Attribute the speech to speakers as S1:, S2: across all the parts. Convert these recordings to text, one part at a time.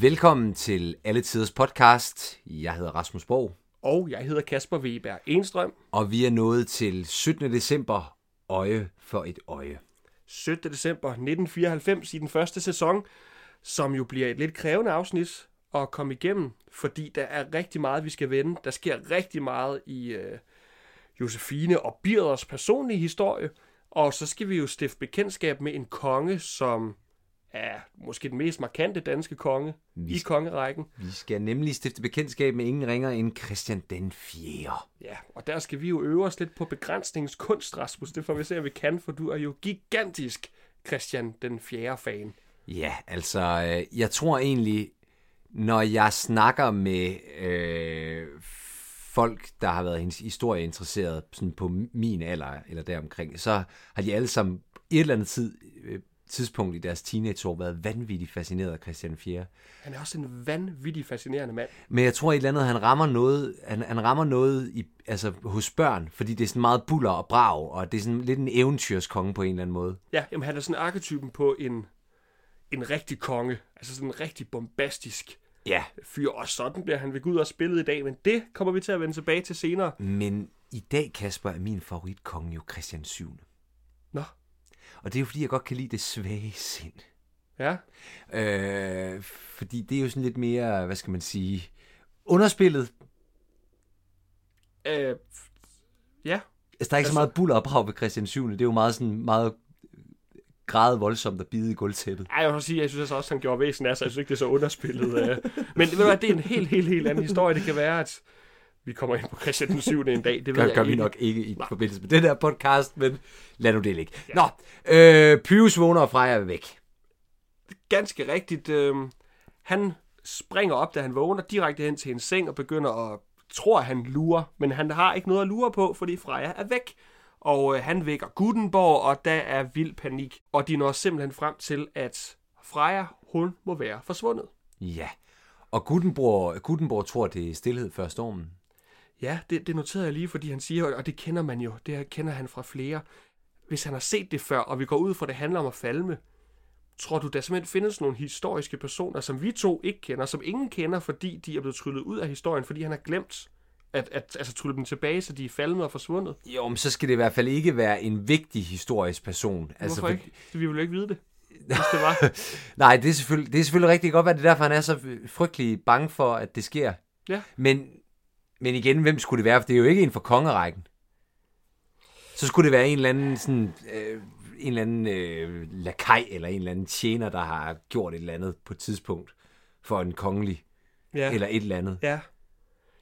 S1: Velkommen til Alle Tiders Podcast. Jeg hedder Rasmus Borg,
S2: Og jeg hedder Kasper Weber Enstrøm.
S1: og vi er nået til 17. december, øje for et øje.
S2: 17. december 1994 i den første sæson, som jo bliver et lidt krævende afsnit at komme igennem, fordi der er rigtig meget, vi skal vende. Der sker rigtig meget i øh, Josefine og Birders personlige historie, og så skal vi jo stifte bekendtskab med en konge, som er måske den mest markante danske konge
S1: Vi
S2: i kongerækken.
S1: Vi skal nemlig stifte bekendtskab med ingen ringer end Christian den 4.
S2: Ja, og der skal vi jo øve os lidt på begrænsningskunst, Rasmus. Det får vi se, om vi kan, for du er jo gigantisk Christian den 4. fan.
S1: Ja, altså, øh, jeg tror egentlig, når jeg snakker med øh, folk, der har været hendes historie interesseret sådan på min alder eller deromkring, så har de alle sammen et eller andet tid, øh, tidspunkt i deres teenageår været vanvittigt fascineret af Christian 4.
S2: Han er også en vanvittig fascinerende mand.
S1: Men jeg tror et eller andet, han rammer noget, han, han rammer noget i, altså, hos børn, fordi det er sådan meget buller og brag, og det er sådan lidt en eventyrskonge på en eller anden måde.
S2: Ja, jamen han er sådan arketypen på en, en rigtig konge. Altså sådan en rigtig bombastisk
S1: Ja.
S2: fyr. Og sådan bliver han ved Gud også spillet i dag, men det kommer vi til at vende tilbage til senere.
S1: Men i dag, Kasper, er min favoritkonge jo Christian 7.
S2: Nå,
S1: Og det er jo fordi, jeg godt kan lide det svage sind.
S2: ja.
S1: Øh, fordi det er jo sådan lidt mere, hvad skal man sige, underspillet.
S2: Øh, ja,
S1: Altså, der er ikke altså, så
S2: Altså-
S1: meget buller og brag ved Christian 7. Det er jo meget sådan meget græde voldsomt at bide i gulvtæppet.
S2: Ej, jeg vil sige, jeg synes også, han gjorde væsen af sig. Jeg synes ikke, det er så underspillet. øh. Men ved du hvad, det er en helt, helt, helt anden historie. Det kan være, at vi kommer ind på Christian den 7. en dag. Det ved
S1: gør,
S2: jeg
S1: gør vi
S2: ikke.
S1: nok ikke i forbindelse med den her podcast, men lad nu det ligge. Ja. Nå, øh, Pyrus vågner og Freja er væk.
S2: ganske rigtigt. Øh, han springer op, da han vågner, direkte hen til en seng og begynder at tror, han lurer, men han har ikke noget at lure på, fordi Freja er væk. Og øh, han vækker Gutenborg, og der er vild panik. Og de når simpelthen frem til, at Freja, hun må være forsvundet.
S1: Ja, og Gutenborg, Gutenborg tror, det er stillhed før stormen.
S2: Ja, det, det noterede jeg lige, fordi han siger, og det kender man jo, det her kender han fra flere. Hvis han har set det før, og vi går ud fra, at det handler om at falme, tror du, der simpelthen findes nogle historiske personer, som vi to ikke kender, som ingen kender, fordi de er blevet tryllet ud af historien, fordi han har glemt at, at altså, trylle dem tilbage, så de er falmet og forsvundet?
S1: Jo, men så skal det i hvert fald ikke være en vigtig historisk person.
S2: Altså, Hvorfor
S1: for-
S2: ikke? Vi ville jo ikke vide det, hvis det var.
S1: Nej, det er, selvfølgelig, det er selvfølgelig rigtig godt, at det er derfor, han er så frygtelig bange for, at det sker.
S2: Ja.
S1: Men, men igen, hvem skulle det være? For det er jo ikke en fra kongerækken. Så skulle det være en eller anden, sådan, øh, en eller anden øh, lakaj, eller en eller anden tjener, der har gjort et eller andet på et tidspunkt for en kongelig,
S2: Ja.
S1: eller et eller andet.
S2: Ja.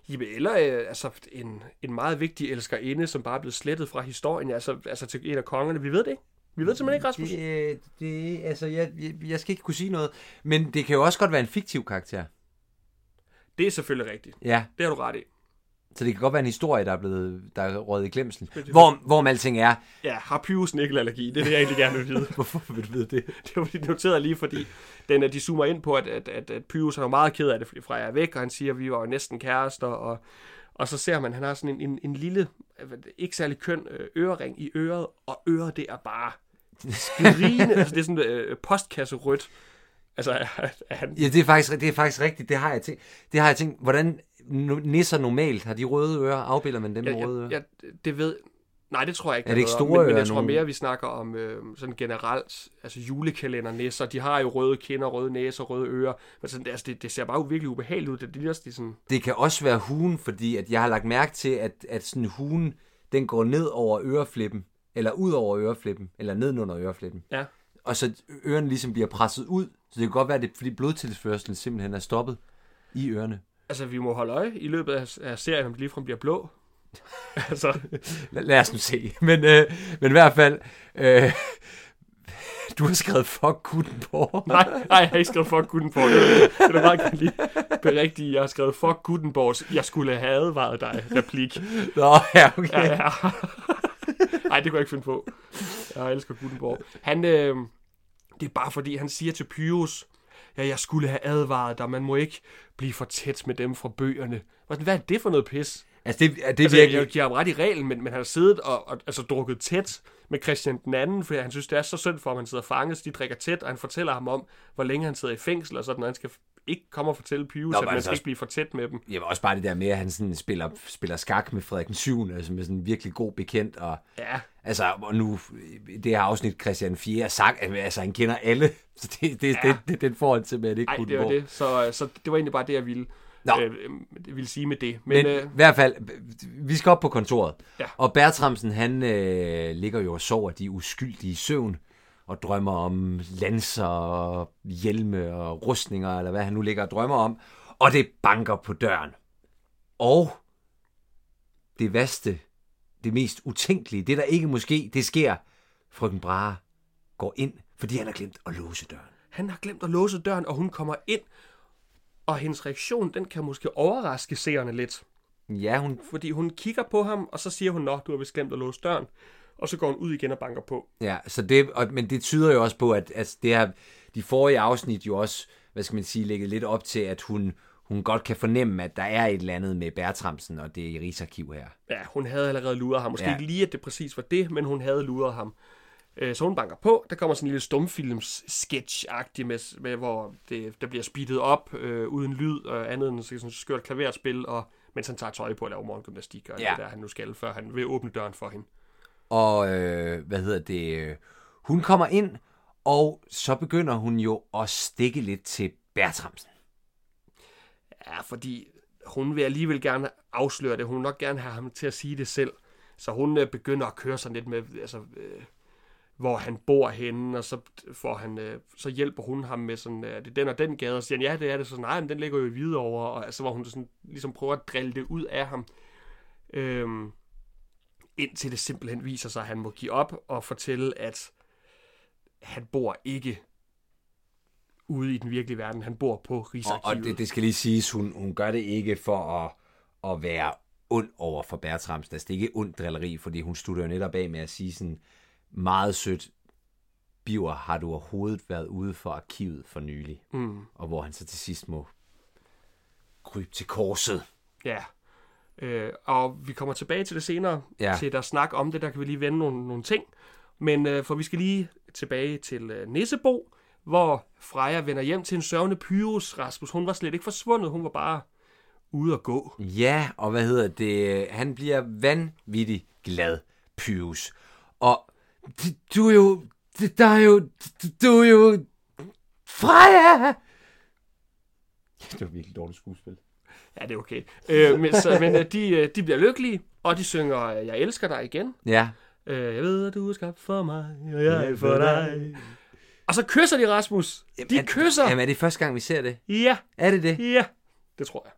S2: Jamen, eller øh, altså, en, en meget vigtig elskerinde, som bare er blevet slettet fra historien, altså, altså til en af kongerne. Vi ved det ikke. Vi ved det simpelthen ikke, Rasmus.
S1: Det, det, altså, jeg, jeg, jeg skal ikke kunne sige noget. Men det kan jo også godt være en fiktiv karakter.
S2: Det er selvfølgelig rigtigt.
S1: Ja,
S2: Det har du ret i.
S1: så det kan godt være en historie, der er blevet der er røget i glemsel. Hvor, hvor alting er,
S2: Ja, har Pyrus nikkelallergi? Det er det, jeg egentlig gerne vil vide.
S1: Hvorfor vil du vide det?
S2: Det var jeg lige, fordi den, at de zoomer ind på, at, at, at, at Pyrus er meget ked af det, fordi Freja er væk, og han siger, at vi var jo næsten kærester, og, og så ser man, at han har sådan en, en, en lille, øh, ikke særlig køn øh, ørering i øret, og øret det er bare skrigende, altså det er sådan øh, postkasse rødt. Altså, at, han,
S1: Ja, det er faktisk, det er faktisk rigtigt. Det har jeg tænkt. Det har jeg tænkt. Hvordan nisser normalt har de røde ører? Afbilder man dem med
S2: jeg,
S1: røde ører?
S2: jeg, det ved, nej, det tror jeg ikke.
S1: Er det ikke
S2: noget om,
S1: store
S2: men, men jeg tror mere, vi snakker om øh, sådan generelt, altså julekalendernæsser, de har jo røde kinder, røde næser, røde ører, men sådan, altså, det, det ser bare virkelig ubehageligt ud, det ligner de sådan,
S1: Det kan også være hugen, fordi at jeg har lagt mærke til, at, at sådan hugen, den går ned over øreflippen, eller ud over øreflippen, eller ned under øreflippen.
S2: ja,
S1: Og så ørerne ligesom bliver presset ud, så det kan godt være, at det er, fordi blodtilførselen simpelthen er stoppet i ørerne.
S2: Altså, vi må holde øje i løbet af, af serien, om det ligefrem bliver blå. altså,
S1: Lad, lad os nu se. Men, øh, men i hvert fald, øh, du har skrevet fuck Gutenborg.
S2: nej, nej, jeg har ikke skrevet fuck Gutenborg. Det er meget gerne lige berigtigt. Jeg har skrevet fuck Gutenborgs, jeg skulle have advaret dig, replik.
S1: Nå, ja, okay.
S2: Ja, ja. Nej, det kunne jeg ikke finde på. Jeg elsker Gutenborg. Han, øh, det er bare fordi, han siger til Pyrus, ja, jeg skulle have advaret dig, man må ikke blive for tæt med dem fra bøgerne. Hvad er det for noget pis?
S1: Altså, det, det er
S2: Altså,
S1: virkelig...
S2: jeg giver ham ret i reglen, men, men han har siddet og, og altså, drukket tæt med Christian den anden, fordi han synes, det er så synd for ham, han sidder fanget, de drikker tæt, og han fortæller ham om, hvor længe han sidder i fængsel, og sådan, og han skal ikke kommer og fortælle Pyrus,
S1: Nå,
S2: at man
S1: altså
S2: skal ikke blive for tæt med dem.
S1: Var også bare det der med, at han sådan spiller, spiller skak med Frederik den 7. Altså med sådan en virkelig god bekendt. Og,
S2: Ja,
S1: altså, og nu, det her afsnit, Christian 4 sagt, altså han kender alle. Så det, det,
S2: Ja.
S1: det, det, den får han simpelthen ikke
S2: nej,
S1: kun
S2: det var det. Så, så det var egentlig bare det, jeg ville,
S1: Nå.
S2: øh, øh, ville sige med det. Men,
S1: Men
S2: Men øh,
S1: i hvert fald, vi skal op på kontoret.
S2: Ja.
S1: Og Bertramsen, han øh, ligger jo og sover de uskyldige søvn, og drømmer om lanser, og hjelme og rustninger, eller hvad han nu ligger og drømmer om. Og det banker på døren. Og det værste, det mest utænkelige, det der ikke måske, det sker. Frøken Brahe går ind, fordi han har glemt at låse døren.
S2: han har glemt at låse døren, og hun kommer ind. Og hendes reaktion, den kan måske overraske seerne lidt.
S1: Ja, hun
S2: Fordi hun kigger på ham, og så siger hun, Nå, du har vist glemt at låse døren. Og så går hun ud igen og banker på.
S1: Ja, så det, og, men det tyder jo også på, at, at det her, de forrige afsnit jo også, hvad skal man sige, lægget lidt op til, at hun, hun godt kan fornemme, at der er et eller andet med Bertramsen, og det Rigsarkiv her.
S2: Ja, hun havde allerede luret ham. Måske
S1: Ja.
S2: ikke lige, at det præcis var det, men hun havde luret ham. Øh, Så hun banker på. Der kommer sådan en lille stumfilms sketch med, med, hvor det, der bliver speedet op øh, uden lyd og andet end sådan et skørt klaverspil, og mens han tager tøj på og laver morgengymnastik og
S1: Ja.
S2: det der, han nu skal, før han vil åbne døren for hende.
S1: Og, øh, hvad hedder det, hun kommer ind, og så begynder hun jo at stikke lidt til Bertramsen.
S2: Ja, fordi hun vil alligevel gerne afsløre det. Hun vil nok gerne have ham til at sige det selv. Så hun øh, begynder at køre sådan lidt med, altså, øh, hvor han bor henne, og så, får han, øh, så hjælper hun ham med sådan, øh, er det den og den gade, og siger han, ja, det er det, så nej, men den ligger jo i Hvidovre, og altså, hvor hun sådan, ligesom prøver at drille det ud af ham. Øhm, indtil det simpelthen viser sig, at han må give op og fortælle, at han bor ikke ude i den virkelige verden. Han bor på
S1: Og,
S2: Rigsarkivet.
S1: og det, det skal lige siges, hun, hun gør det ikke for at, at være ond over for Bertramsen. Altså, det er ikke ond drilleri, fordi hun slutter jo netop af med at sige sådan meget sødt, Biver, har du overhovedet været ude for arkivet for nylig?
S2: Mm.
S1: Og hvor han så til sidst må krybe til korset.
S2: Ja. Øh, og vi kommer tilbage til det senere,
S1: ja.
S2: til der snak om det, der kan vi lige vende nogle, nogle ting. Men øh, for vi skal lige tilbage til øh, Nissebo, hvor Freja vender hjem til en sørgende Pyrus, Rasmus. Hun var slet ikke forsvundet, hun var bare ude at gå.
S1: Ja, og hvad hedder det? Han bliver vanvittigt glad, Pyrus. Og du er jo... Der er jo... Du er jo... Freja! Det var virkelig dårligt skuespil.
S2: Ja, det er okay. Øh, men så, men øh, de, øh, de bliver lykkelige, og de synger, øh, jeg elsker dig igen.
S1: Ja.
S2: Øh, jeg ved, at du er skabt for mig, og jeg er for dig. Og så kysser de, Rasmus. De
S1: Er-
S2: kysser.
S1: Jamen, er det første gang, vi ser det?
S2: Ja,
S1: Er det det?
S2: ja. Det tror jeg.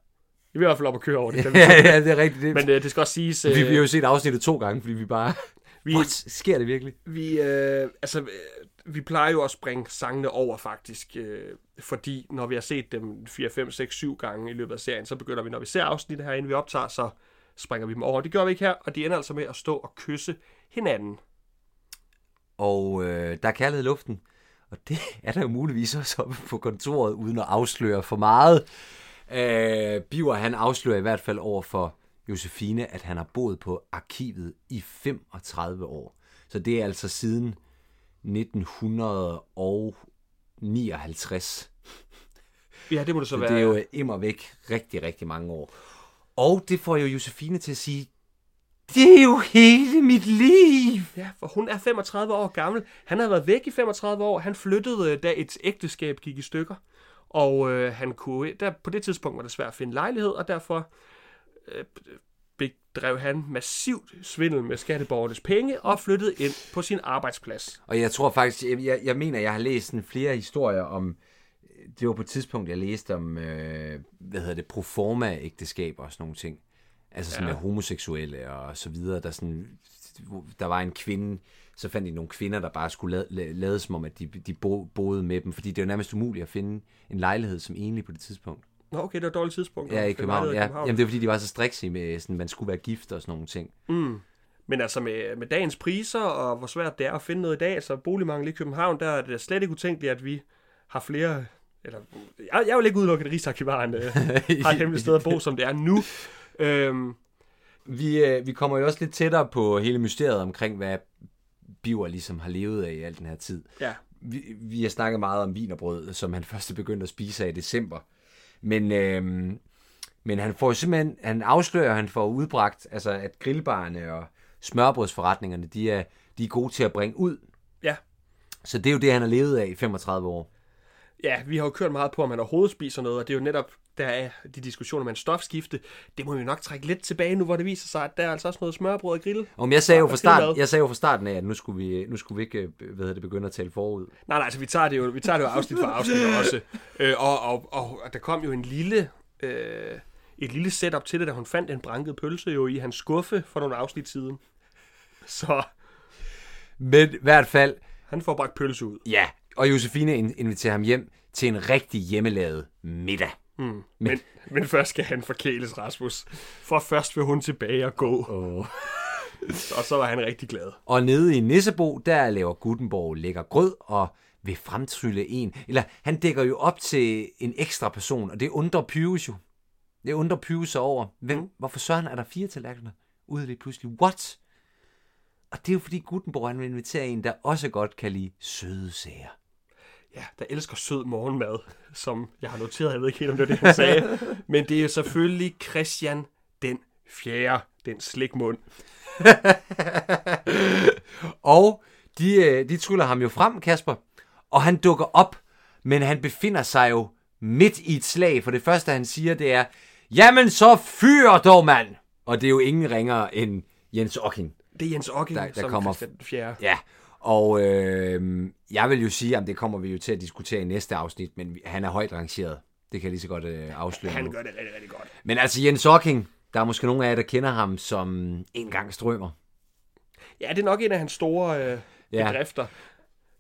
S2: Vi vil i hvert fald op og køre over det. kan vi
S1: ja, ja, det er rigtigt. Det.
S2: Men øh, det skal også siges, øh,
S1: vi, vi har jo set afsnittet to gange, fordi vi bare...
S2: vi,
S1: What? Sker det virkelig?
S2: vi, øh, altså, øh, vi plejer jo også at bringe sangene over faktisk, øh, fordi når vi har set dem 4, 5, 6, 7 gange i løbet af serien, så begynder vi, når vi ser afsnittet herinde, vi optager, så springer vi dem over. Det gør vi ikke her, og de ender altså med at stå og kysse hinanden.
S1: Og øh, der er kærlighed i luften. Og det er der jo muligvis også oppe på kontoret, uden at afsløre for meget. Øh, Biver, han afslører i hvert fald over for Josefine, at han har boet på arkivet i 35 år. Så det er altså siden 1959.
S2: Ja, det må det så,
S1: Så
S2: være.
S1: det er jo immer væk rigtig, rigtig mange år. Og det får jo Josefine til at sige, det er jo hele mit liv.
S2: Ja, for hun er 35 år gammel. Han har været væk i 35 år. Han flyttede, øh, da et ægteskab gik i stykker. Og øh, han kunne, der, på det tidspunkt var det svært at finde lejlighed, og derfor øh, bedrev han massivt svindel med skatteborgernes penge og flyttede ind på sin arbejdsplads.
S1: Og jeg tror faktisk, jeg, jeg, jeg mener, jeg har læst sådan flere historier om, det var på et tidspunkt, jeg læste om, øh, hvad hedder det, proforma-ægteskaber og sådan nogle ting. Altså sådan
S2: Ja.
S1: med homoseksuelle og så videre, der sådan, der var en kvinde, så fandt de nogle kvinder, der bare skulle lade, lade, som om, at de, de bo, boede med dem, fordi det er jo nærmest umuligt at finde en lejlighed som enlig på det tidspunkt.
S2: Nå, okay, det var et dårligt tidspunkt.
S1: Ja, i
S2: Det var
S1: København. Ja. Jamen, det er fordi, de var så strikse med, sådan, man skulle være gift og sådan nogle ting.
S2: Mm. Men altså med, med dagens priser og hvor svært det er at finde noget i dag, så boligmangel i København, der er det slet ikke utænkeligt, at vi har flere... Eller, jeg, jeg vil ikke udelukke, at Rigsarkivaren øh, har et hemmeligt sted at bo, som det er nu. Øhm,
S1: Vi, øh, vi kommer jo også lidt tættere på hele mysteriet omkring, hvad Biver ligesom har levet af i al den her tid.
S2: ja,
S1: Vi, vi har snakket meget om vinerbrød, som han først begyndte at spise af i december. Men, øh, men han får simpelthen, han afslører, han får udbragt, altså at grillbarne og smørbrødsforretningerne, de er, de er gode til at bringe ud.
S2: Ja.
S1: Så det er jo det, han har levet af i 35 år.
S2: Ja, vi har jo kørt meget på, om han overhovedet spiser noget, og det er jo netop, der er de diskussioner med en stofskifte. Det må vi nok trække lidt tilbage nu, hvor det viser sig, at der er altså også noget smørbrød og grill.
S1: Om jeg sagde jo fra start,
S2: grillmad.
S1: jeg sagde jo fra starten af, at nu skulle vi, nu skulle vi ikke øh, hvad hedder det, begynde at tale forud.
S2: Nej, nej, altså vi tager det jo, vi tager det jo afsnit for afsnit også. Øh, og, og, og, og, der kom jo en lille, øh, et lille setup til det, da hun fandt en branket pølse jo i hans skuffe for nogle afsnit siden. Så
S1: Men i hvert fald,
S2: han får bragt pølse ud.
S1: ja, og Josefine in- inviterer ham hjem til en rigtig hjemmelavet middag.
S2: Mm. Men, men først skal han forkæles, Rasmus. For først vil hun tilbage og gå.
S1: Oh.
S2: Og så var han rigtig glad.
S1: Og nede i Nissebo, der laver Gutenborg lækker grød og vil fremtrylle en. Eller han dækker jo op til en ekstra person, og det undrer Pyrus jo. Det undrer Pyrus sig over. Hvem, mm. Hvorfor søren er der fire tallerkener ude lige pludselig? What? Og det er jo fordi Gutenborg han vil invitere en, der også godt kan lide søde sager.
S2: Ja, der elsker sød morgenmad, som jeg har noteret. Jeg ved ikke helt, om det var det, han sagde. Men det er selvfølgelig Christian den fjerde, den slikmund.
S1: Og de, øh, de tryller ham jo frem, Kasper, og han dukker op, men han befinder sig jo midt i et slag, for det første, han siger, det er, jamen så fyr dog, mand! Og det er jo ingen ringer end Jens Ocking.
S2: Det er Jens Ocking,
S1: Der- der
S2: som
S1: kommer-
S2: Christian den fjerde.
S1: Ja, og øh, jeg vil jo sige, at det kommer vi jo til at diskutere i næste afsnit, men han er højt rangeret. Det kan jeg lige så godt øh, afsløre
S2: Han
S1: nu.
S2: gør det rigtig, rigtig godt.
S1: Men altså Jens Ocking, der er måske nogle af jer, der kender ham som en gang strømmer.
S2: Ja, det er nok en af hans store øh,
S1: Ja.
S2: bedrifter. Jeg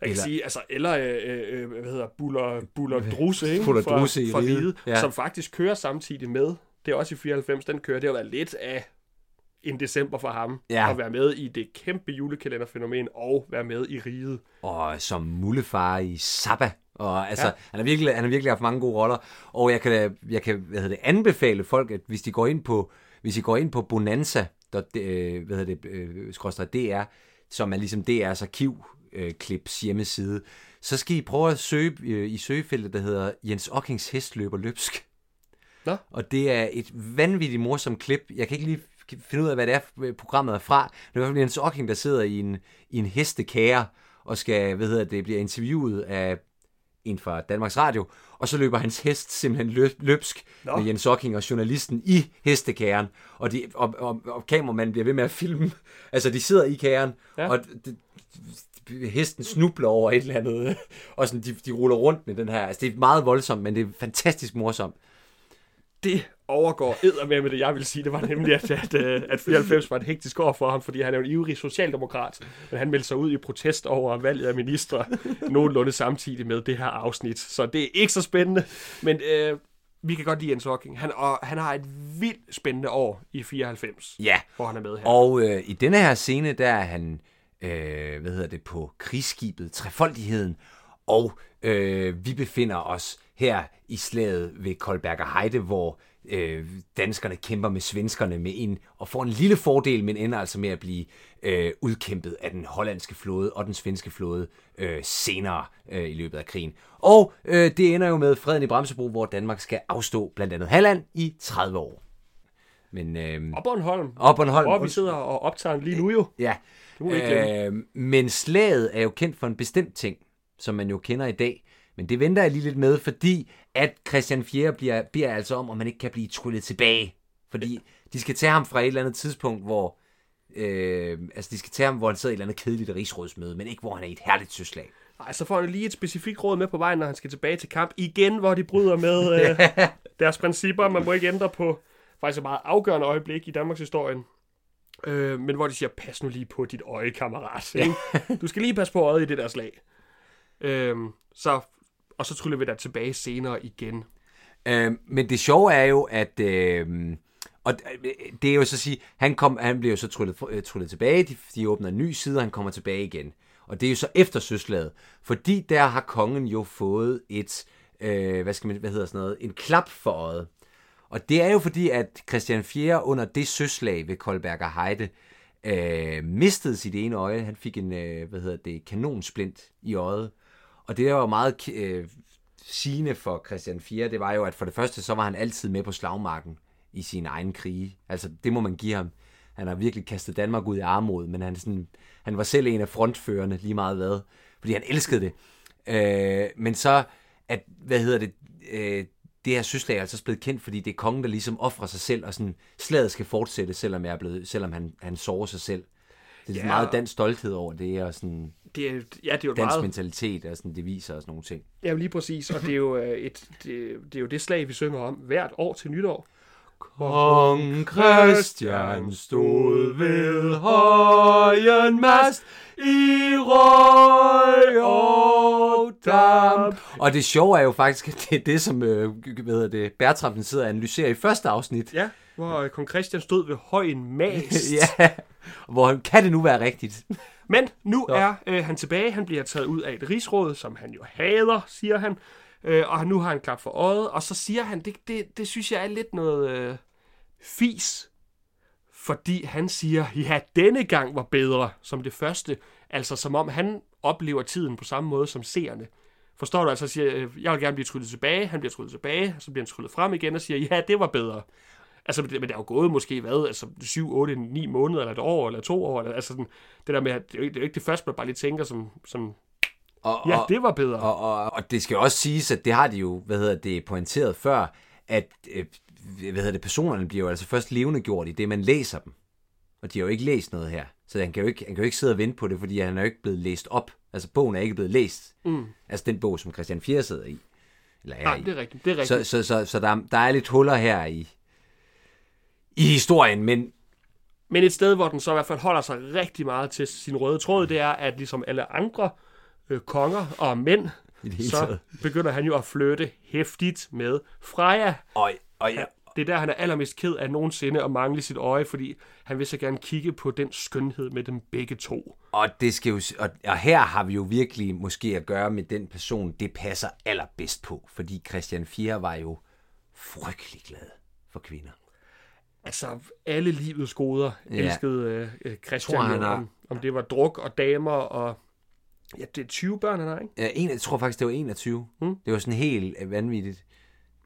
S2: kan
S1: Eller-
S2: sige, altså, eller, øh, øh, hvad hedder, Buller, Buller Drusse, ikke?
S1: Buller
S2: Fra-
S1: Drusse i
S2: fra.
S1: Riget, Ja.
S2: som faktisk kører samtidig med. Det er også i 94, den kører. Det har været lidt af en december for ham.
S1: Ja.
S2: At være med i det kæmpe julekalenderfænomen og være med i Riget.
S1: og som mullefar i Sabba. Og altså,
S2: Ja.
S1: han, har virkelig, han har virkelig haft mange gode roller. Og jeg kan, jeg kan hvad hedder det, anbefale folk, at hvis de går ind på, hvis I går ind på Bonanza, der, øh, hvad hedder det, øh, skråstreg DR, som er ligesom DR's arkivklips hjemmeside, så skal I prøve at søge øh, i søgefeltet, der hedder Jens Ockings hest løber løbsk.
S2: Nå.
S1: Og det er et vanvittigt morsomt klip. Jeg kan ikke lige finde ud af, hvad det er, programmet er fra. Det er i hvert fald Jens Ocking, der sidder i en, i en hestekære og skal, hvad hedder det, bliver interviewet af en fra Danmarks Radio, og så løber hans hest simpelthen løb, løbsk
S2: Nå.
S1: Med Jens Ocking og journalisten i hestekæren, og, de, og, og, og kameramanden bliver ved med at filme. Altså, de sidder i kæren,
S2: Ja.
S1: og de, de, hesten snubler over et eller andet, og sådan, de, de ruller rundt med den her. Altså, det er meget voldsomt, men det er fantastisk morsomt.
S2: Det overgår eddermame med det, jeg vil sige. Det var nemlig, at, at, øh, at 94 var et hektisk år for ham, fordi han er jo en ivrig socialdemokrat. Men han meldte sig ud i protest over valget af ministre nogenlunde samtidig med det her afsnit. Så det er ikke så spændende. Men øh, vi kan godt lide Jens Hocking. Han, og han har et vildt spændende år i 94,
S1: Ja,
S2: hvor han er med her.
S1: Og øh, i denne her scene, der er han, øh, hvad hedder det, på krigsskibet Trefoldigheden, og øh, vi befinder os her i slaget ved Koldberger Heide, hvor øh, danskerne kæmper med svenskerne med en, og får en lille fordel, men ender altså med at blive øh, udkæmpet af den hollandske flåde og den svenske flåde øh, senere øh, i løbet af krigen. Og øh, det ender jo med freden i Bremsebro, hvor Danmark skal afstå blandt andet Halland i 30 år. Men øh,
S2: Og Bornholm.
S1: og Bornholm.
S2: Hvor vi sidder og optager lige nu jo.
S1: Ja.
S2: Det må vi ikke glemme.
S1: Øh, men slaget er jo kendt for en bestemt ting, som man jo kender i dag. Men det venter jeg lige lidt med, fordi at Christian 4. bliver, bliver altså om, om man ikke kan blive tryllet tilbage. Fordi de skal tage ham fra et eller andet tidspunkt, hvor... Øh, altså, de skal tage ham, hvor han sidder i et eller andet kedeligt rigsrådsmøde, men ikke hvor han er i et herligt søslag.
S2: Nej, så får han lige et specifikt råd med på vejen, når han skal tilbage til kamp. Igen, hvor de bryder med øh, deres principper. Man må ikke ændre på faktisk et meget afgørende øjeblik i Danmarks historie. Øh, men hvor de siger, pas nu lige på dit øje, kammerat. Ikke? Du skal lige passe på øjet i det der slag. Øh, så, og så tryller vi der tilbage senere igen.
S1: Øh, men det sjove er jo, at... Øhm, øh, og det er jo så at sige, han, kom, han bliver jo så tryllet, øh, tryllet tilbage, de, de åbner en ny side, og han kommer tilbage igen. Og det er jo så efter søslaget, fordi der har kongen jo fået et, øh, hvad skal man, hvad hedder sådan noget, en klap for øjet. Og det er jo fordi, at Christian 4. under det søslag ved Koldberger Heide, øh, mistede sit ene øje. Han fik en, øh, hvad hedder det, kanonsplint i øjet. Og det var meget øh, sigende for Christian 4, det var jo, at for det første, så var han altid med på slagmarken i sin egen krige. Altså, det må man give ham. Han har virkelig kastet Danmark ud i armod, men han, sådan, han var selv en af frontførerne lige meget hvad, fordi han elskede det. Øh, men så, at, hvad hedder det, øh, det her søslag er altså blevet kendt, fordi det er kongen, der ligesom offrer sig selv, og sådan, slaget skal fortsætte, selvom, jeg er blevet, selvom han, han sover sig selv. Det er ja, meget dansk stolthed over det, og sådan
S2: det er, ja, det er jo
S1: dansk
S2: meget...
S1: mentalitet, og sådan, det viser os nogle ting.
S2: Ja, lige præcis, og det er jo, øh, et, det, det, er jo det slag, vi synger om hvert år til nytår.
S1: Kong Christian stod ved højen mast i røg og damp. Og det sjove er jo faktisk, at det er det, som øh, hvad hedder det, Bertramsen sidder og analyserer i første afsnit.
S2: Ja, hvor øh, kong Christian stod ved højen mast.
S1: ja, hvor kan det nu være rigtigt?
S2: Men nu ja. er øh, han tilbage. Han bliver taget ud af et rigsråd, som han jo hader, siger han. Øh, og nu har han klap for øjet. Og så siger han, det, det, det synes jeg er lidt noget øh, fis. Fordi han siger, ja, denne gang var bedre som det første. Altså som om han oplever tiden på samme måde som seerne. Forstår du? Altså siger, øh, jeg vil gerne blive tryllet tilbage. Han bliver tryllet tilbage. Så bliver han tryllet frem igen og siger, ja, det var bedre. Altså, men det er jo gået måske, hvad, altså 7, 8, 9 måneder, eller et år, eller to år, eller, altså sådan, det der med, at det er jo ikke det, første, man bare lige tænker som, som og, ja, det var bedre.
S1: Og, og, og det skal også siges, at det har de jo, hvad hedder det, pointeret før, at øh, hvad hedder det, personerne bliver jo altså først levende gjort i det, man læser dem. Og de har jo ikke læst noget her. Så han kan jo ikke, han kan jo ikke sidde og vente på det, fordi han er jo ikke blevet læst op. Altså bogen er ikke blevet læst. Mm. Altså den bog, som Christian 4 sidder i.
S2: Eller er Nej, i. det er rigtigt. Det er rigtigt.
S1: Så, så, så, så der, der er lidt huller her i, i historien, men...
S2: Men et sted, hvor den så i hvert fald holder sig rigtig meget til sin røde tråd, det er, at ligesom alle andre øh, konger og mænd, så taget. begynder han jo at flytte hæftigt med Freja.
S1: Og, og ja.
S2: Det er der, han er allermest ked af nogensinde at mangle sit øje, fordi han vil så gerne kigge på den skønhed med dem begge to.
S1: Og, det skal jo, og, og her har vi jo virkelig måske at gøre med den person, det passer allerbedst på, fordi Christian 4 var jo frygtelig glad for kvinder
S2: altså alle livets goder ja. elskede øh, Christian, tror, han har... om, om det var druk og damer og ja, det er 20 børn, han har, ikke?
S1: Ja, en, jeg tror faktisk, det var 21. Hmm? Det var sådan helt øh, vanvittigt.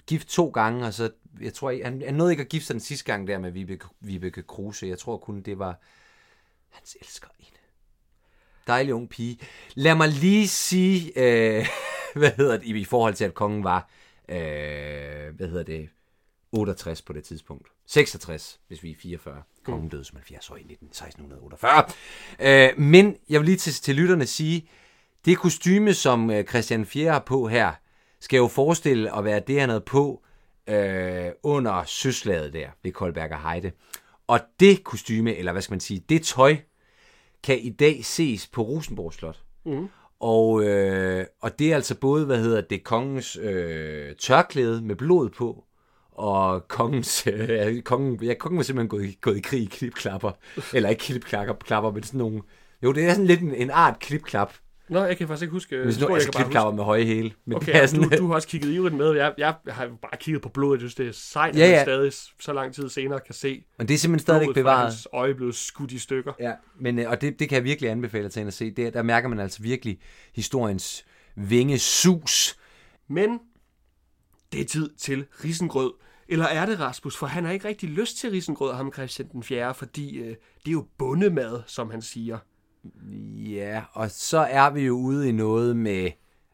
S1: Gift to gange, og så, jeg tror, han, han nåede ikke at gifte sig den sidste gang der med Vibeke, Vibeke Kruse. Jeg tror kun, det var hans elsker en. Dejlig ung pige. Lad mig lige sige, øh, hvad hedder det, i forhold til, at kongen var, øh, hvad hedder det, 68 på det tidspunkt. 66, hvis vi er 44. Kongen døde som 70 år i 1648. Øh, men jeg vil lige til, til lytterne sige, det kostyme, som øh, Christian 4 har på her, skal jo forestille at være det, han havde på øh, under søslaget der ved Koldberg Heide. Og det kostyme, eller hvad skal man sige, det tøj, kan i dag ses på Rosenborg Slot. Mm. Og, øh, og det er altså både, hvad hedder det, kongens øh, tørklæde med blod på, og kongens, øh, kongen, ja, kongen var simpelthen gået, gået i krig i klipklapper. Eller ikke klipklapper, klapper, men sådan nogle... Jo, det er sådan lidt en, en art klipklap.
S2: Nå, jeg kan faktisk ikke huske...
S1: Hvis nu,
S2: jeg
S1: altså klipklapper med høje hæle.
S2: Men okay, det er sådan, du, du har også kigget ivrigt med. Jeg, jeg har bare kigget på blodet. Jeg synes, det er sejt, ja, ja. at man stadig så lang tid senere kan se...
S1: Og det er simpelthen stadig bevaret.
S2: Hans øje blevet skudt i stykker.
S1: Ja, men, øh, og det, det kan jeg virkelig anbefale til at se. Det, der mærker man altså virkelig historiens vingesus.
S2: Men det er tid til risengrød. Eller er det Rasmus? For han har ikke rigtig lyst til risengrød, ham Christian den 4., fordi øh, det er jo bundemad, som han siger.
S1: Ja, og så er vi jo ude i noget med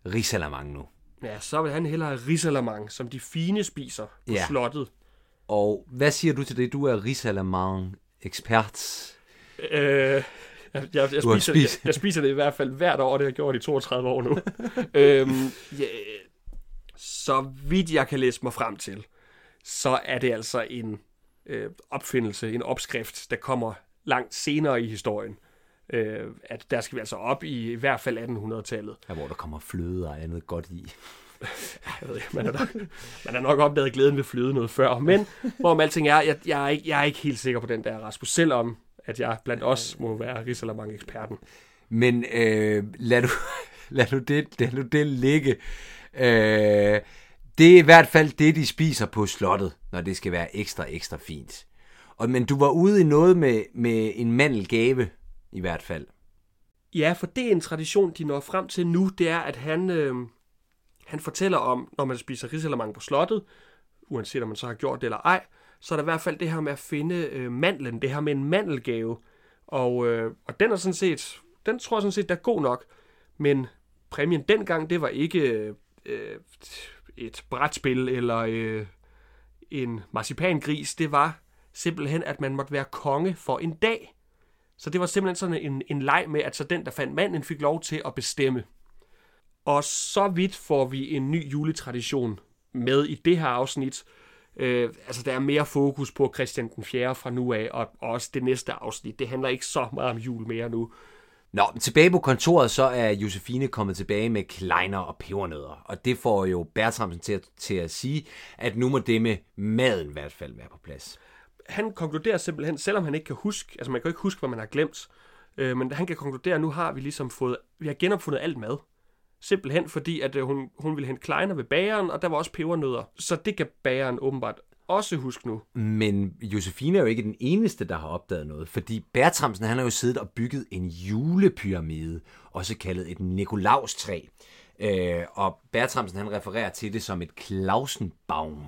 S1: risalamang nu.
S2: Ja, så vil han hellere have risalamang, som de fine spiser på ja. slottet.
S1: Og hvad siger du til det? Du er risalamang-ekspert.
S2: Øh, jeg, jeg, jeg, spiser, jeg, jeg spiser det i hvert fald hvert år, det har jeg gjort i 32 år nu. øhm, ja, så vidt jeg kan læse mig frem til, så er det altså en øh, opfindelse, en opskrift, der kommer langt senere i historien. Øh, at der skal vi altså op i i hvert fald 1800-tallet.
S1: Ja, hvor der kommer fløde og andet godt i.
S2: jeg ved ikke, man, er nok, man har nok opdaget glæden ved fløde noget før. Men hvorom alting er, jeg, jeg, er ikke, jeg er ikke helt sikker på den der, Rasmus. Selvom at jeg blandt os må være Risalamang eksperten.
S1: Men øh, lad, du, lad, du det, lad du det ligge. Øh, det er i hvert fald det, de spiser på slottet, når det skal være ekstra, ekstra fint. Og, men du var ude i noget med, med en mandelgave, i hvert fald.
S2: Ja, for det er en tradition, de når frem til nu, det er, at han, øh, Han fortæller om, når man spiser risalamang på slottet, uanset om man så har gjort det eller ej, så er der i hvert fald det her med at finde øh, mandlen, det her med en mandelgave. Og, øh, og den er sådan set, den tror jeg sådan set, der er god nok. Men præmien dengang, det var ikke øh, øh et brætspil eller øh, en marcipangris. Det var simpelthen, at man måtte være konge for en dag. Så det var simpelthen sådan en, en leg med, at så den, der fandt manden, fik lov til at bestemme. Og så vidt får vi en ny juletradition med i det her afsnit. Øh, altså, der er mere fokus på Christian den 4. fra nu af, og også det næste afsnit. Det handler ikke så meget om jul mere nu.
S1: Nå, tilbage på kontoret, så er Josefine kommet tilbage med kleiner og pebernødder. Og det får jo Bertramsen til at, til at sige, at nu må det med maden i hvert fald være på plads.
S2: Han konkluderer simpelthen, selvom han ikke kan huske, altså man kan jo ikke huske, hvad man har glemt, øh, men han kan konkludere, at nu har vi ligesom fået, vi har genopfundet alt mad. Simpelthen fordi, at øh, hun, hun ville hente kleiner ved bageren, og der var også pebernødder. Så det kan bageren åbenbart også huske nu.
S1: Men Josefine er jo ikke den eneste, der har opdaget noget, fordi Bertramsen han har jo siddet og bygget en julepyramide, også kaldet et Nikolaustræ. Øh, og Bertramsen han refererer til det som et Klausenbaum,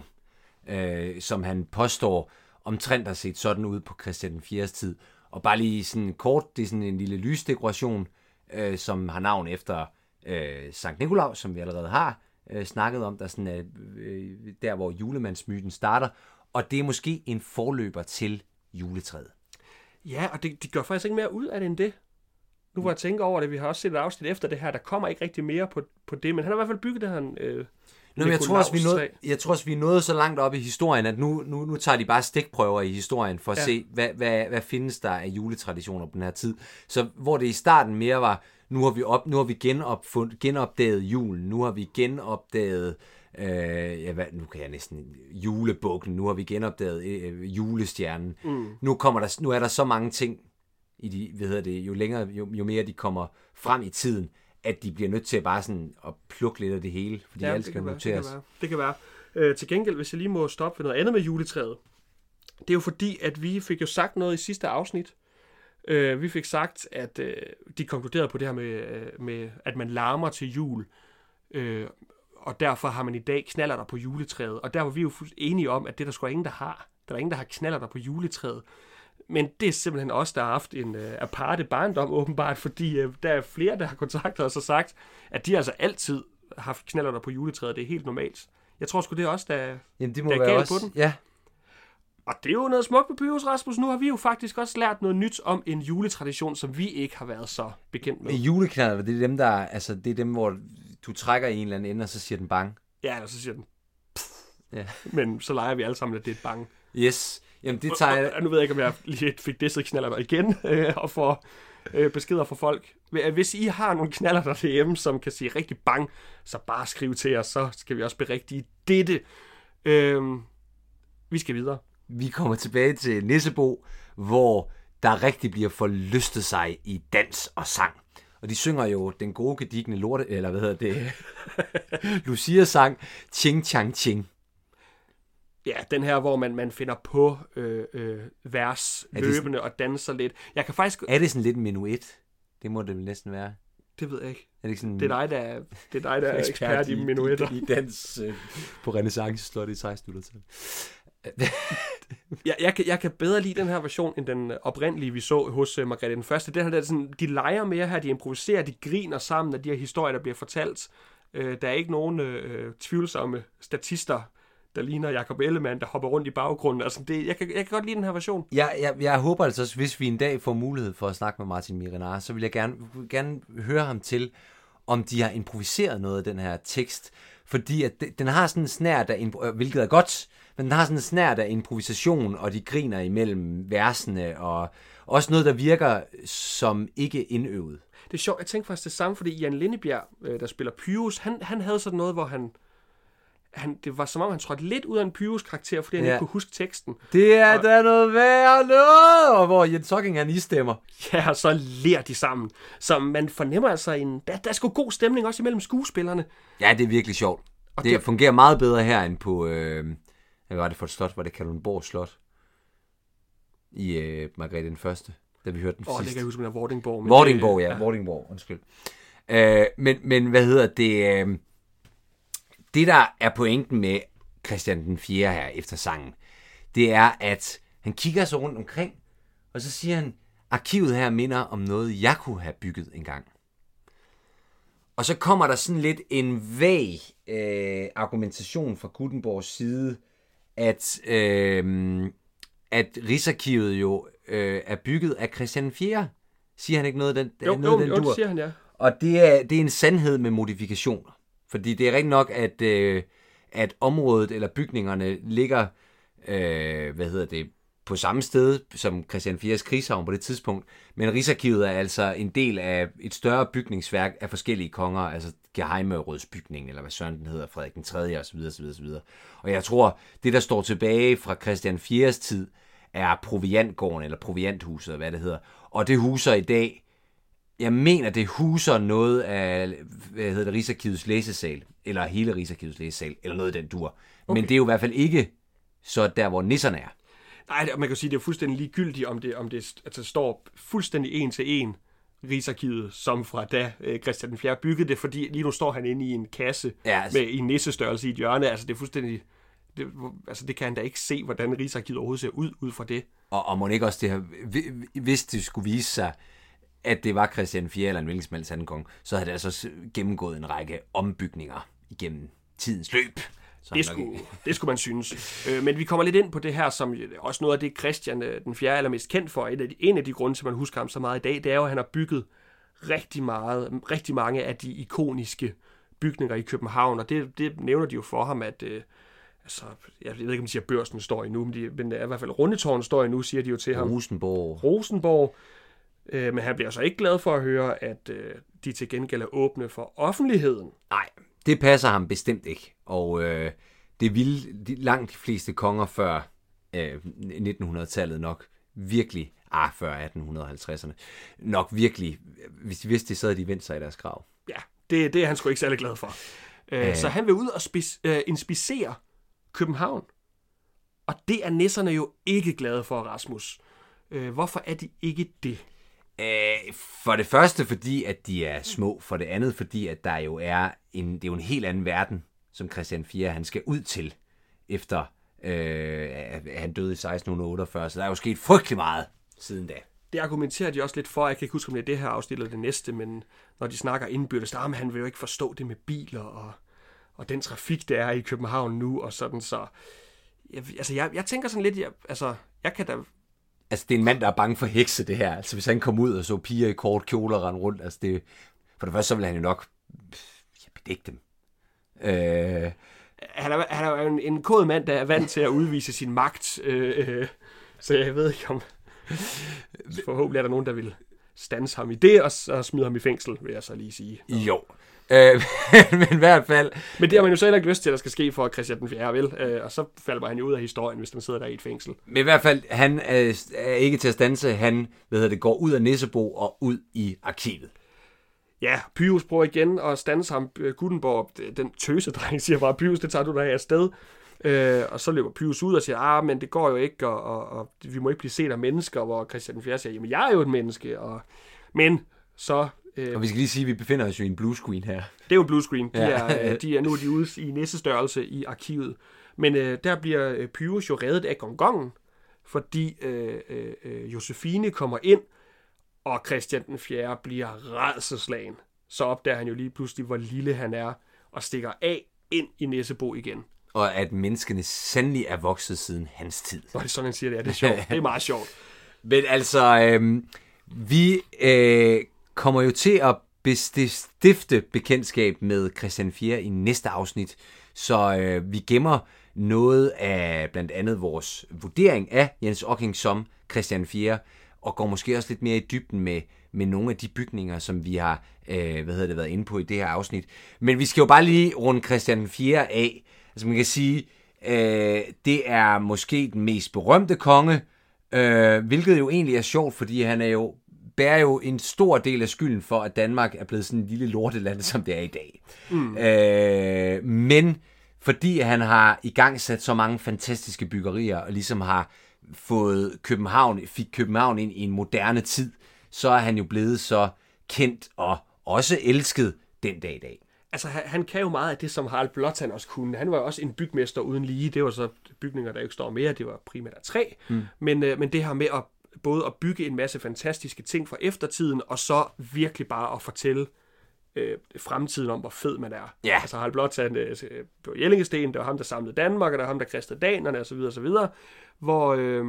S1: øh, som han påstår omtrent har set sådan ud på Christian den 4. tid. Og bare lige sådan kort, det er sådan en lille lysdekoration, øh, som har navn efter øh, Sankt Nikolaus, som vi allerede har øh, snakket om, der sådan er, øh, der hvor julemandsmyten starter, og det er måske en forløber til juletræet.
S2: Ja, og det, de gør faktisk ikke mere ud af det end det. Nu hvor jeg tænker over det, vi har også set et afsnit efter det her, der kommer ikke rigtig mere på, på det, men han har i hvert fald bygget det her øh,
S1: Nå, men jeg tror, også, vi nåede, jeg tror også, vi nået så langt op i historien, at nu, nu, nu tager de bare stikprøver i historien for at ja. se, hvad, hvad, hvad findes der af juletraditioner på den her tid. Så hvor det i starten mere var, nu har vi, op, nu har vi genopfund, genopdaget julen, nu har vi genopdaget, øh, ja, hvad, nu kan jeg næsten, julebukken, nu har vi genopdaget øh, julestjernen. Mm. Nu, kommer der, nu er der så mange ting, i de, hvad hedder det, jo længere, jo, jo mere de kommer frem i tiden, at de bliver nødt til at bare sådan at plukke lidt af det hele, fordi ja, alt skal noteres.
S2: Det kan være. Det kan være. Øh, til gengæld, hvis jeg lige må stoppe ved noget andet med juletræet, det er jo fordi, at vi fik jo sagt noget i sidste afsnit, Øh, vi fik sagt, at øh, de konkluderede på det her med, øh, med at man larmer til jul, øh, og derfor har man i dag knaller der på juletræet. Og der var vi jo enige om, at det der skulle ingen, der har. Der er ingen, der har knaller der på juletræet. Men det er simpelthen os, der har haft en øh, aparte barndom åbenbart, fordi øh, der er flere, der har kontaktet os og sagt, at de altså altid har haft knaller der på juletræet. Det er helt normalt. Jeg tror sgu, det er også der,
S1: Jamen, det må der er galt også, på den. Ja,
S2: og det er jo noget smukt på Pyrus, Rasmus. Nu har vi jo faktisk også lært noget nyt om en juletradition, som vi ikke har været så bekendt med.
S1: Juleknaller, det er dem, der, altså, det er dem, hvor du trækker i en eller anden ende, og så siger den bang.
S2: Ja, eller så siger den ja. Men så leger vi alle sammen, at det er et bang.
S1: Yes. Jamen, det tager.
S2: Og, og, nu ved jeg ikke, om jeg lige fik det knaller igen, øh, og får øh, beskeder fra folk. Hvis I har nogle knaller der derhjemme, som kan sige rigtig bang, så bare skriv til os, så skal vi også berigtige dette. Øh, vi skal videre.
S1: Vi kommer tilbage til Nissebo, hvor der rigtig bliver forlystet sig i dans og sang. Og de synger jo den gode gedigne lorte, eller hvad hedder det, Lucia-sang, Ching Chang Ching.
S2: Ja, den her, hvor man, man finder på øh, øh, vers løbende og danser lidt. Jeg kan faktisk...
S1: Er det sådan lidt en menuet? Det må det næsten være.
S2: Det ved jeg ikke.
S1: Er det, sådan
S2: det er dig, der er, det er, dig, der er ekspert, ekspert i, i menuetter.
S1: I, i dans øh, på renaissance slot i 1600-tallet.
S2: jeg, jeg, kan, jeg kan bedre lide den her version, end den oprindelige, vi så hos uh, Margrethe den Første. Den her, der, sådan, de leger mere her, de improviserer, de griner sammen af de her historier, der bliver fortalt. Uh, der er ikke nogen uh, tvivlsomme statister, der ligner Jacob Ellemann, der hopper rundt i baggrunden. Altså, det, jeg, kan, jeg kan godt lide den her version.
S1: Ja, jeg, jeg håber altså, hvis vi en dag får mulighed for at snakke med Martin Mirinar, så vil jeg gerne, gerne høre ham til, om de har improviseret noget af den her tekst. Fordi at den har sådan en snær, der, hvilket er godt, men den har sådan en snært af improvisation, og de griner imellem versene, og også noget, der virker som ikke indøvet.
S2: Det er sjovt, jeg tænkte faktisk det samme, fordi Jan Lindebjerg, øh, der spiller Pyrus, han, han havde sådan noget, hvor han, han, det var som om, han trådte lidt ud af en Pyrus karakter, fordi han ja. ikke kunne huske teksten.
S1: Det er og, da noget værd noget! Og hvor Jens Hocking han istemmer.
S2: Ja, og så lærer de sammen. Så man fornemmer altså en... Der, der er sgu god stemning også imellem skuespillerne.
S1: Ja, det er virkelig sjovt. Og det, det fungerer meget bedre her end på... Øh, hvad var det for et slot? Var det Kalundborg Slot? I øh, Margrethe den Første, da vi hørte den
S2: Åh, oh, det kan jeg huske, men Vordingborg.
S1: Men Vordingborg, det, ja, ja. Vordingborg, undskyld. Øh, men, men hvad hedder det? Øh, det, der er pointen med Christian den 4. her efter sangen, det er, at han kigger sig rundt omkring, og så siger han, arkivet her minder om noget, jeg kunne have bygget engang. Og så kommer der sådan lidt en vag øh, argumentation fra Gutenborgs side, at, øh, at Rigsarkivet jo øh, er bygget af Christian 4. Siger han ikke noget den,
S2: Jo,
S1: noget
S2: jo,
S1: den
S2: jo,
S1: dur?
S2: siger han, ja.
S1: Og det er, det er en sandhed med modifikationer. Fordi det er rigtig nok, at, øh, at området eller bygningerne ligger øh, hvad hedder det, på samme sted som Christian 4's krigshavn på det tidspunkt. Men Rigsarkivet er altså en del af et større bygningsværk af forskellige konger, altså Geheimerådsbygningen, eller hvad søren den hedder, Frederik den 3. osv. osv., osv. Og jeg tror, det der står tilbage fra Christian 4's tid, er proviantgården, eller provianthuset, hvad det hedder. Og det huser i dag jeg mener, det huser noget af, hvad hedder det, Rigsarkivets læsesal, eller hele Rigsarkivets læsesal, eller noget af den dur. Okay. Men det er jo i hvert fald ikke så der, hvor nisserne er.
S2: Nej, man kan sige, det er fuldstændig ligegyldigt, om det, om det altså, står fuldstændig en til en Rigsarkivet, som fra da øh, Christian den 4. byggede det, fordi lige nu står han inde i en kasse
S1: Ja, altså-
S2: med i nissestørrelse i et hjørne. Altså, det er fuldstændig... Det, altså, det kan han da ikke se, hvordan Rigsarkivet overhovedet ser ud, ud fra det.
S1: Og, og må ikke også det her, hvi- hvis det skulle vise sig, at det var Christian 4. eller en hvilken som helst anden kong, så havde det altså gennemgået en række ombygninger igennem tidens løb. Så
S2: Det skulle, det skulle man synes. Øh, men vi kommer lidt ind på det her, som også noget af det, Christian øh, den 4. er allermest kendt for. En af, de, en af de grunde til, man husker ham så meget i dag, det er jo, at han har bygget rigtig, meget, rigtig mange af de ikoniske bygninger i København. Og det, det nævner de jo for ham, at... Øh, altså, jeg ved ikke, om de siger, at børsen står endnu, men, de, men i hvert fald Rundetårn står endnu, siger de jo til ham.
S1: Rosenborg.
S2: Rosenborg. Øh, men han bliver så ikke glad for at høre, at øh, de til gengæld er åbne for offentligheden.
S1: Nej, det passer ham bestemt ikke. Og øh, det ville de, langt de fleste konger før øh, 1900-tallet nok virkelig, ah, før 1850'erne, nok virkelig, hvis de vidste det, så havde de vendt sig i deres grav.
S2: Ja, det, det er han sgu ikke særlig glad for. Øh, så han vil ud og spis, øh, inspicere København. Og det er nisserne jo ikke glade for, Rasmus. Øh, hvorfor er de ikke det?
S1: Øh, for det første, fordi at de er små. For det andet, fordi at der jo er en, det er jo en helt anden verden, som Christian 4. han skal ud til, efter øh, at han døde i 1648. Så der er jo sket frygtelig meget siden da.
S2: Det argumenterer de også lidt for. Jeg kan ikke huske, om det er det her afsnit eller det næste, men når de snakker indbyrdes, der, "Ah, men han vil jo ikke forstå det med biler og, og den trafik, der er i København nu, og sådan så... Jeg, altså, jeg, jeg tænker sådan lidt, jeg, altså, jeg kan da
S1: Altså, det er en mand, der er bange for hekse, det her. Altså, hvis han kom ud og så piger i kort kjoler rende rundt, altså det... For det første, så ville han jo nok ja, bedække dem. Øh,
S2: han er, han er jo en, en kod mand, der er vant til at udvise sin magt. Øh, øh, så jeg ved ikke om... Forhåbentlig er der nogen, der vil stanse ham i det, og så smide ham i fængsel, vil jeg så lige sige.
S1: jo. Øh, men i hvert fald,
S2: Men det har man jo så heller ikke lyst til, at der skal ske for Christian den 4. vel? Øh, og så falder han jo ud af historien, hvis han sidder der i et fængsel.
S1: men i hvert fald, han er, er ikke til at stanse. Han, hvad hedder det, går ud af Nissebo og ud i arkivet.
S2: Ja, Pyrus prøver igen at stanse ham. Øh, Gutenborg, den tøsedreng, siger bare, Pyrus, det tager du da af afsted. Øh, og så løber Pyrus ud og siger, ah, men det går jo ikke, og, og, og vi må ikke blive set af mennesker, hvor Christian den 4. siger, jamen jeg er jo et menneske, og... Men så... Øh,
S1: Og vi skal lige sige, at vi befinder os jo i en blue screen her.
S2: Det er jo en blue screen. De,
S1: Ja.
S2: er, øh, de er nu er de ude i næste størrelse i arkivet. Men øh, der bliver øh, Pyrus jo reddet af gongongen, fordi øh, øh, Josefine kommer ind, og Christian den 4. bliver rædselslagen. Så opdager han jo lige pludselig, hvor lille han er, og stikker af ind i Nissebo igen.
S1: Og at menneskene sandelig er vokset siden hans tid.
S2: Og det er sådan, han siger det. Ja, det er sjovt. Det er meget sjovt.
S1: Men altså, øh, vi øh, kommer jo til at stifte bekendtskab med Christian 4 i næste afsnit, så øh, vi gemmer noget af blandt andet vores vurdering af Jens Ocking som Christian 4, og går måske også lidt mere i dybden med, med nogle af de bygninger, som vi har øh, hvad hedder det, været inde på i det her afsnit. Men vi skal jo bare lige runde Christian 4 af. Altså man kan sige, øh, det er måske den mest berømte konge, Øh, hvilket jo egentlig er sjovt, fordi han er jo bærer jo en stor del af skylden for, at Danmark er blevet sådan en lille lorteland, som det er i dag. Mm. Øh, men fordi han har i gang sat så mange fantastiske byggerier, og ligesom har fået København, fik København ind i en moderne tid, så er han jo blevet så kendt og også elsket den dag i dag.
S2: altså han, han kan jo meget af det, som Harald Blåt han også kunne. Han var jo også en bygmester uden lige. Det var så bygninger, der ikke står mere. Det var primært af træ. Mm. Men, øh, men det her med at både at bygge en masse fantastiske ting fra eftertiden, og så virkelig bare at fortælle øh, fremtiden om, hvor fed man er.
S1: Ja.
S2: Altså Harald Blåt, han øh, på Jellingesten, det var ham, der samlede Danmark, og det var ham, der kristede danerne, osv. osv. Hvor, øh,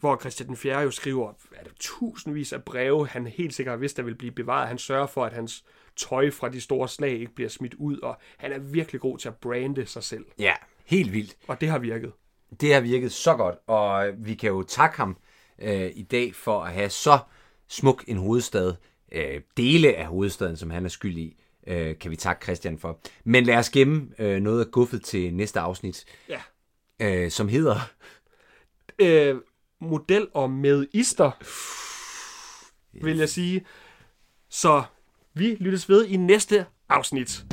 S2: hvor Christian den 4. jo skriver er det, tusindvis af breve, han helt sikkert har vidst, der vil blive bevaret. Han sørger for, at hans tøj fra de store slag ikke bliver smidt ud, og han er virkelig god til at brande sig selv.
S1: Ja, helt vildt.
S2: Og det har virket.
S1: Det har virket så godt, og vi kan jo takke ham øh, i dag for at have så smuk en hovedstad. Øh, dele af hovedstaden, som han er skyld i, øh, kan vi takke Christian for. Men lad os gemme øh, noget af guffet til næste afsnit,
S2: Ja.
S1: øh, som hedder...
S2: Øh, model og med ister, vil jeg sige. Så vi lyttes ved i næste afsnit.